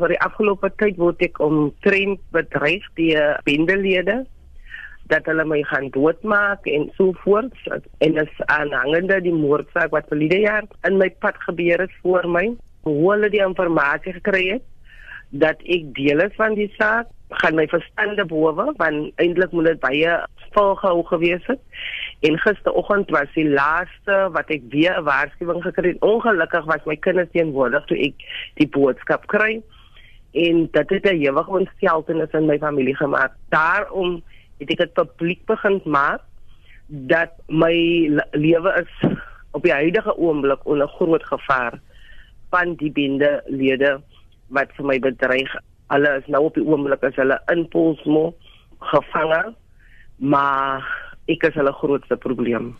Vir die afgelope tyd word ek omtrent bedreig deur bendelede dat hulle my gaan doodmaak en so voort. En is aanhangende die moordsaak wat verlede jaar in my pad gebeur het voor my hoe hulle die informasie gekry het dat ek deel is van die saak gaan my verstande bowe want eintlik moet dit baie volgehou gewees het. En gisteroggend was die laaste wat ek weer 'n waarskuwing gekry het. Ongelukkig was my kinders teenwoordig toe ek die boodskap kry en dit het 'n ewige ontsteltenis in my familie gemaak daarom het ek dit publiek begin maak dat my lewe is op die huidige oomblik onder groot gevaar van die bendelede wat vir my bedreig Hulle is nou op die oomblik as hulle in Polsmo gevange, maar ek is hulle grootste probleem.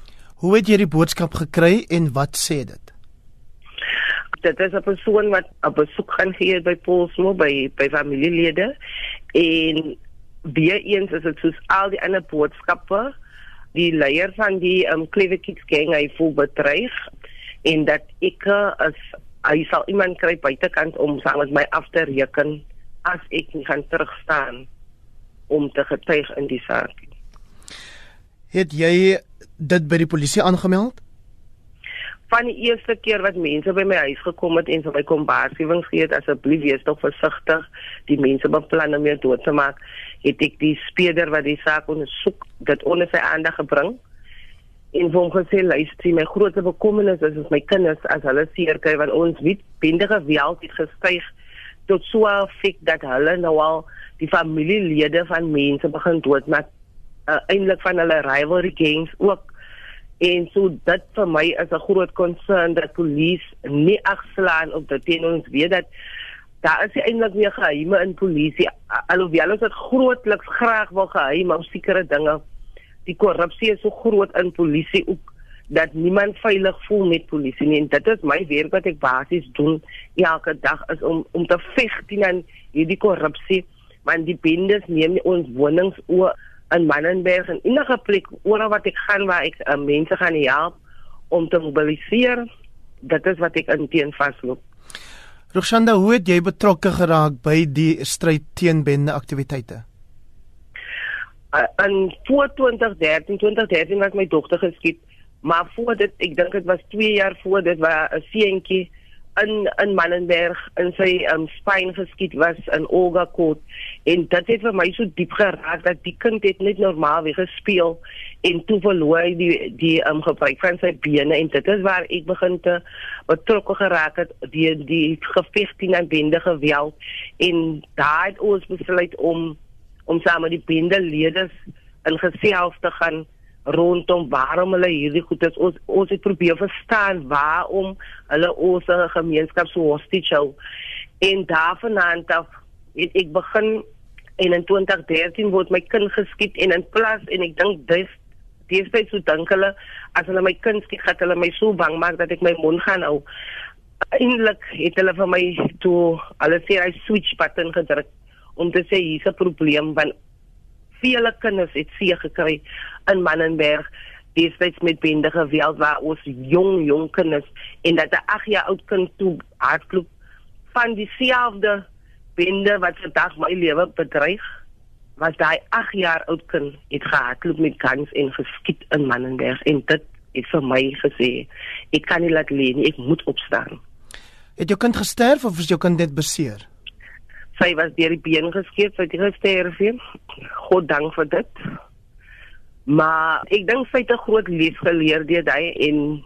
Hoe het jy die boodskap gekry en wat sê dit? Dit is 'n persoon wat op besoek gaan gee by Polsmo by by familielede en weer eens is dit soos al die ander boodskappe die leier van die um Clever Kids gang hy voel bedreig en dat ek as hy sal iemand kry buitekant om saam met my af te reken as ek nie gaan terugstaan om te getuig in die saak. Het jy dit by die polisie aangemeld? Van die eerste keer wat mense by my huis gekom het en vir my kom waarskuwings gee het asseblief wees tog versigtig, die mense beplan om jou dood te maak, het ek die speeder wat die saak ondersoek dit onder sy aandag gebring. En vir hom gesê luister, my grootste bekommernis is as my kinders as hulle seer kry want ons weet bendige geweld het gestyg tot so fik dat hulle nou al die familielede van mense begin doodmaak uh, eintlik van hulle rivalry gangs ook en so dit vir my is 'n groot concern dat polisie nie agslaan op dit teen ons weet dat daar is eintlik weer geheime in polisie. Alhoewel ons dit grootliks graag wil geheim op sekere dinge die korrupsie is so groot in polisie ook dat niemand veilig voel met polisie nie. En dit is my werk wat ek basies doen elke dag is om om te veg teen hierdie korrupsie want die bendes neem ons wonings oor in Mannenberg en enige plek oral wat ek gaan waar ek uh, mense gaan help om te mobiliseer dit is wat ek inteen vasloop. Roshanda hoe het jy betrokke geraak by die stryd teen bende aktiwiteite uh, in 2013 2013 was my dogter geskiet Maar voor dit, ek dink dit was 2 jaar voor dit waar 'n seentjie in in Mannenberg in sy um, spyn geskiet was in Olga Court en dit het vir my so diep geraak dat die kind het net normaal weer gespeel en toe verloor hy die die um, gebruik van sy bene. En dit is waar ek begin te betrokke geraak het die die geveg teen bende geweld. En daai het ons besluit om om saam met die bende leerders in gesels te gaan rondom waarom hulle hierdie goed is. Ons ons het probeer verstaan waarom hulle ons gemeenskap so hostage hou. En daarvandaan af het ek begin en in 2013 word my kind geskiet en in plaas en ek dink dis dis baie so dink hulle as hulle my kind skiet gaan hulle my so bang maak dat ek my mond gaan hou. Eintlik het hulle vir my toe hulle sê hy switch button gedruk om te sê hier's 'n probleem want vele kinders het seë gekry in Mannenberg. Destyds met bende geweld waar ons jong jong kinders en dat 'n 8 jaar oud kind toe hardloop van dieselfde bende wat vandag my lewe bedreig was daai 8 jaar oud kind het gehardloop met guns en geskiet in Mannenberg en dit het vir my gesê ek kan nie laat lê nie ek moet opstaan. Het jou kind gesterf of is jou kind net beseer sy was deur die been geskeur sy het gesterf god dank vir dit Maar ek dink sy het 'n groot les geleer deur hy en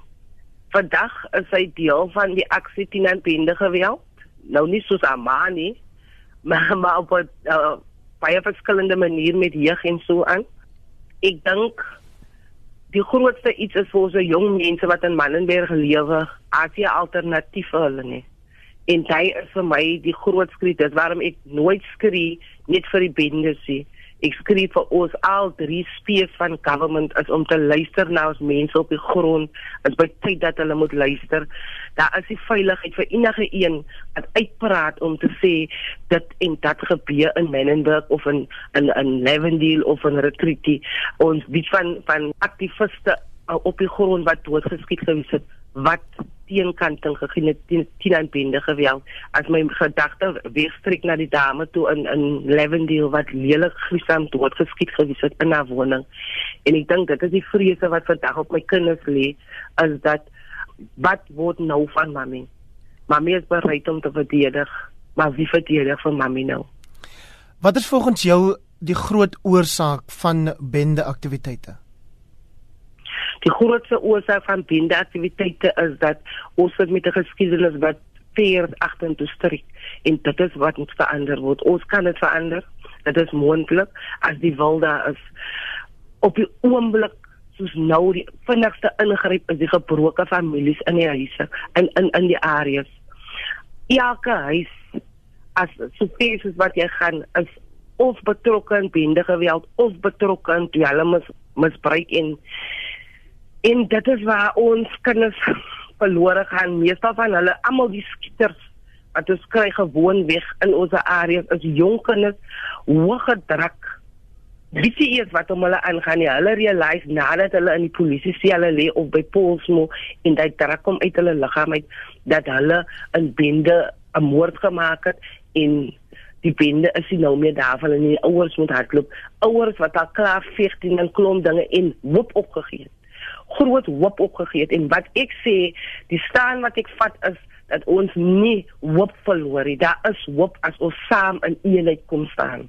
vandag is hy deel van die aksie teen bende geweld. Nou nie soos Amani, maar maar op 'n uh, baie verskillende manier met jeug en so aan. Ek dink die grootste iets is vir ons jong mense wat in Mannenberg lewe, as jy alternatief vir hulle nie. En hy is vir my die groot skrik, dis waarom ek nooit skree net vir die bendes nie. Ek skryf vir ons al drie spees van government is om te luister na ons mense op die grond. Is by tyd dat hulle moet luister. Daar is die veiligheid vir enige een wat uitpraat om te sê dit en dat gebeur in Menenberg of in in in Lavendale of in Retreaty ons weet van van aktiviste uh, op die grond wat doodgeskiet gewees het. Wat teenkanting gegee teen teen aan bende geweld. As my gedagte weerstreek na die dame toe in in Lavendale wat lelik gruisam doodgeskiet gewees het in haar woning. En ek dink dit is die vrese wat vandag op my kinders lê is dat wat word nou van mami mami is bereid om te verdedig maar wie verdedig vir mami nou? Wat is volgens jou die groot oorsaak van bende aktiwiteite Die grootste oorsaak van bindeaktiwiteite is dat ons sit met 'n geskiedenis wat ver agtertoe stryk en dit is wat moet verander word. Ons kan dit verander. Dit is moontlik as die wil daar is. Op die oomblik soos nou die vinnigste ingryp is die gebroke families in die huise in in in die areas. Elke huis as soveel as wat jy gaan is of betrokke in bende geweld of betrokke in dwelms misbruik en En dit is waar ons kinders verlore gaan. Meestal van hulle, almal die skieters wat ons kry gewoon weg in ons areas is jong kinders hoog gedruk. Dit is wat om hulle aangaan. Nie. Hulle realize nadat hulle in die polisie sê hulle lê of by Polsmo en dit druk kom uit hulle liggaam uit dat hulle 'n bende 'n moord gemaak het en die bende is nie nou meer daar van hulle ouers moet hardloop. Ouers wat al klaar 14 en klomp dinge en hoop opgegee het groot hoop opgegee het en wat ek sê die staan wat ek vat is dat ons nie hoop verloor nie. Daar is hoop as ons saam in eenheid kom staan